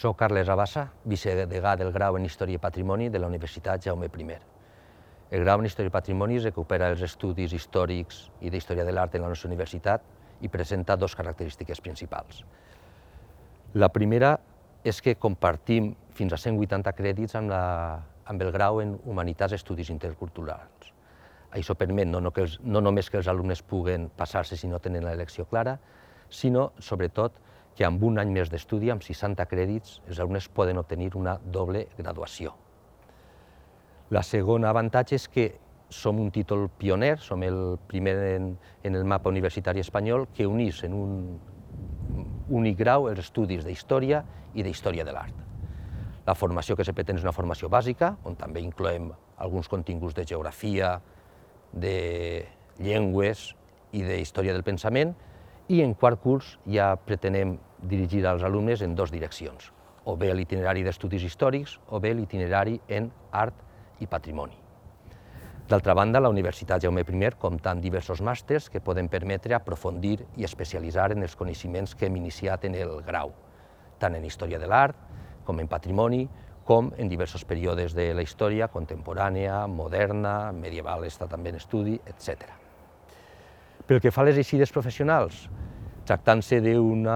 Soc Carles Abassa, vicedegà del grau en Història i Patrimoni de la Universitat Jaume I. El grau en Història i Patrimoni recupera els estudis històrics i d'història de l'art en la nostra universitat i presenta dues característiques principals. La primera és que compartim fins a 180 crèdits amb, la, amb el grau en Humanitats Estudis Interculturals. Això permet no, no, que els, no només que els alumnes puguen passar-se si no tenen l'elecció clara, sinó, sobretot, que amb un any més d'estudi, amb 60 crèdits, els alumnes poden obtenir una doble graduació. La segona avantatge és que som un títol pioner, som el primer en, en el mapa universitari espanyol que unís en un únic grau els estudis d'història i d'història de l'art. La formació que se pretén és una formació bàsica, on també incloem alguns continguts de geografia, de llengües i de història del pensament, i en quart curs ja pretenem dirigir als alumnes en dues direccions, o bé l'itinerari d'estudis històrics o bé l'itinerari en art i patrimoni. D'altra banda, la Universitat Jaume I compta amb diversos màsters que poden permetre aprofundir i especialitzar en els coneixements que hem iniciat en el grau, tant en història de l'art com en patrimoni, com en diversos períodes de la història contemporània, moderna, medieval està també en estudi, etc. Pel que fa a les eixides professionals, tractant-se d'una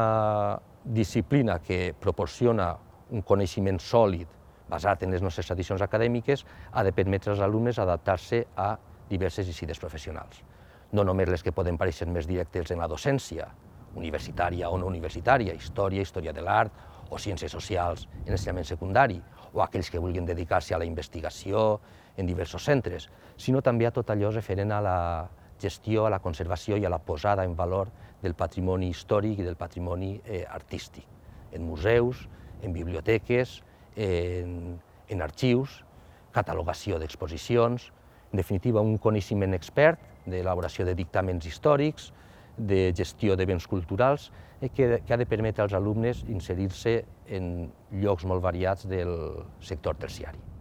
disciplina que proporciona un coneixement sòlid basat en les nostres tradicions acadèmiques, ha de permetre als alumnes adaptar-se a diverses eixides professionals. No només les que poden pareixer més directes en la docència, universitària o no universitària, història, història de l'art o ciències socials en ensenyament secundari, o aquells que vulguin dedicar-se a la investigació en diversos centres, sinó també a tot allò referent a la gestió, a la conservació i a la posada en valor del patrimoni històric i del patrimoni eh, artístic, en museus, en biblioteques, en, en arxius, catalogació d'exposicions, en definitiva un coneixement expert d'elaboració de dictàmens històrics, de gestió de béns culturals, eh, que, que ha de permetre als alumnes inserir-se en llocs molt variats del sector terciari.